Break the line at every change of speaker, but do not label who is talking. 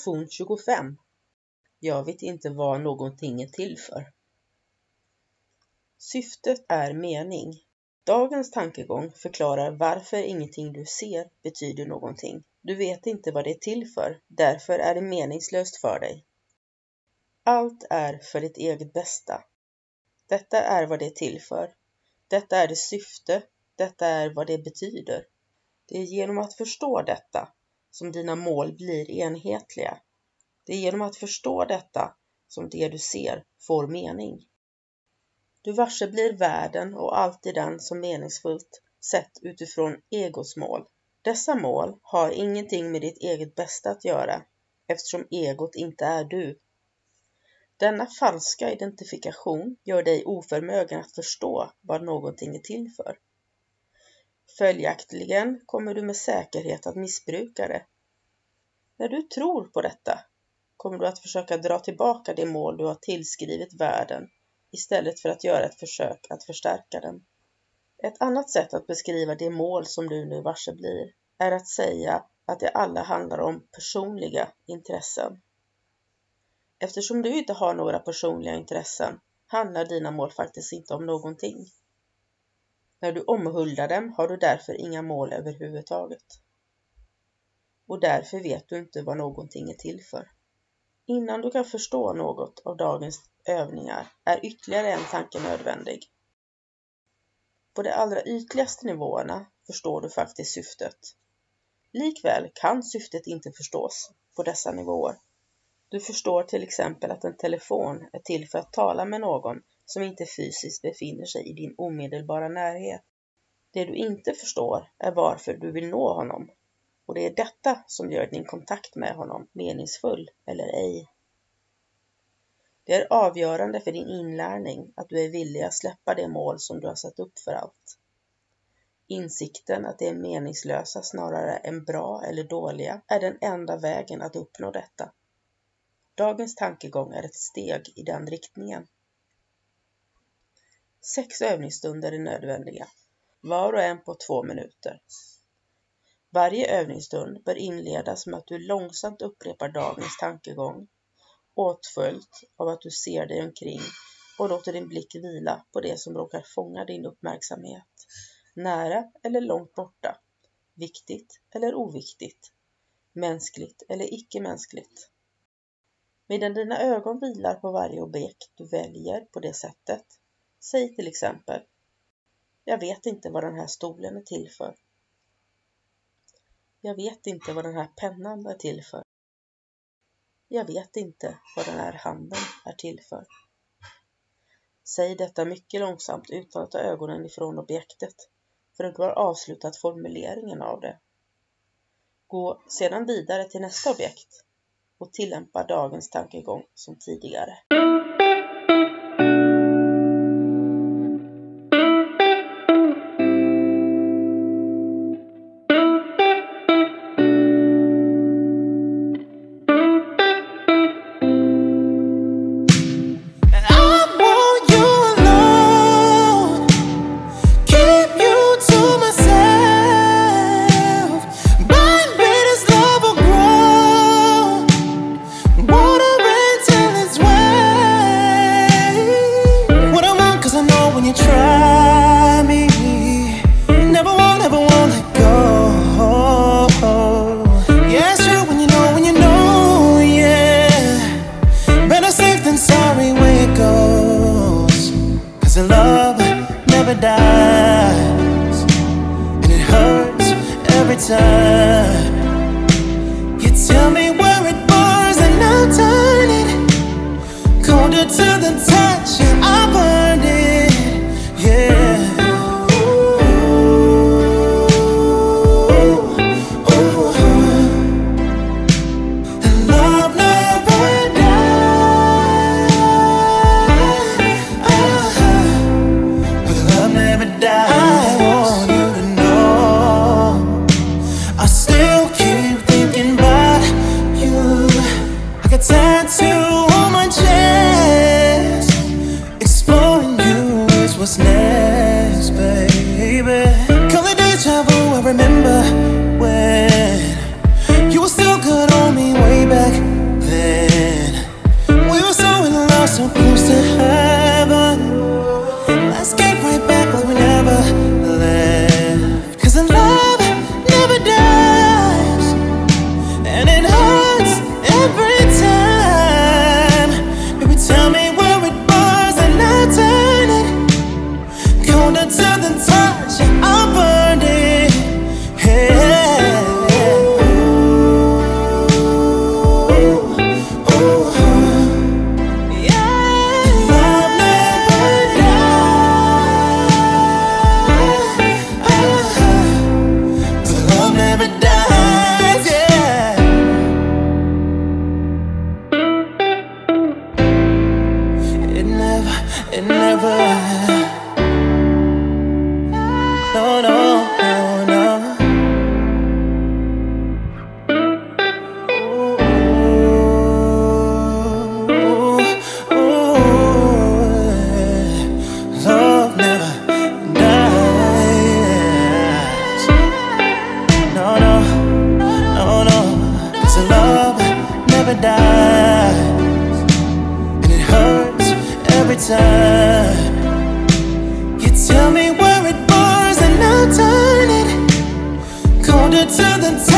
Lektion 25 Jag vet inte vad någonting är till för. Syftet är mening. Dagens tankegång förklarar varför ingenting du ser betyder någonting. Du vet inte vad det är till för, därför är det meningslöst för dig. Allt är för ditt eget bästa. Detta är vad det är till för. Detta är dess syfte. Detta är vad det betyder. Det är genom att förstå detta som dina mål blir enhetliga. Det är genom att förstå detta som det du ser får mening. Du varse blir världen och allt i den som meningsfullt sett utifrån egos mål. Dessa mål har ingenting med ditt eget bästa att göra eftersom egot inte är du. Denna falska identifikation gör dig oförmögen att förstå vad någonting är till för. Följaktligen kommer du med säkerhet att missbruka det. När du tror på detta kommer du att försöka dra tillbaka det mål du har tillskrivit världen istället för att göra ett försök att förstärka den. Ett annat sätt att beskriva det mål som du nu varse blir är att säga att det alla handlar om personliga intressen. Eftersom du inte har några personliga intressen handlar dina mål faktiskt inte om någonting. När du omhuldar dem har du därför inga mål överhuvudtaget. Och därför vet du inte vad någonting är till för. Innan du kan förstå något av dagens övningar är ytterligare en tanke nödvändig. På de allra ytligaste nivåerna förstår du faktiskt syftet. Likväl kan syftet inte förstås på dessa nivåer. Du förstår till exempel att en telefon är till för att tala med någon som inte fysiskt befinner sig i din omedelbara närhet. Det du inte förstår är varför du vill nå honom och det är detta som gör din kontakt med honom meningsfull eller ej. Det är avgörande för din inlärning att du är villig att släppa det mål som du har satt upp för allt. Insikten att det är meningslösa snarare än bra eller dåliga är den enda vägen att uppnå detta. Dagens tankegång är ett steg i den riktningen. Sex övningsstunder är nödvändiga, var och en på två minuter. Varje övningsstund bör inledas med att du långsamt upprepar dagens tankegång, åtföljt av att du ser dig omkring och låter din blick vila på det som råkar fånga din uppmärksamhet, nära eller långt borta, viktigt eller oviktigt, mänskligt eller icke-mänskligt. Medan dina ögon vilar på varje objekt du väljer på det sättet, säg till exempel Jag vet inte vad den här stolen är till för. Jag vet inte vad den här pennan är till för. Jag vet inte vad den här handen är till för. Säg detta mycket långsamt utan att ta ögonen ifrån objektet förrän du har avslutat formuleringen av det. Gå sedan vidare till nästa objekt och tillämpa dagens tankegång som tidigare.
paradise, and it hurts every time. You tell me where it burns, and I'll turn it colder to the top. still keep thinking about you. I got tattoo paradise And it hurts every time. You tell me where it burns and I turn it. Colder to the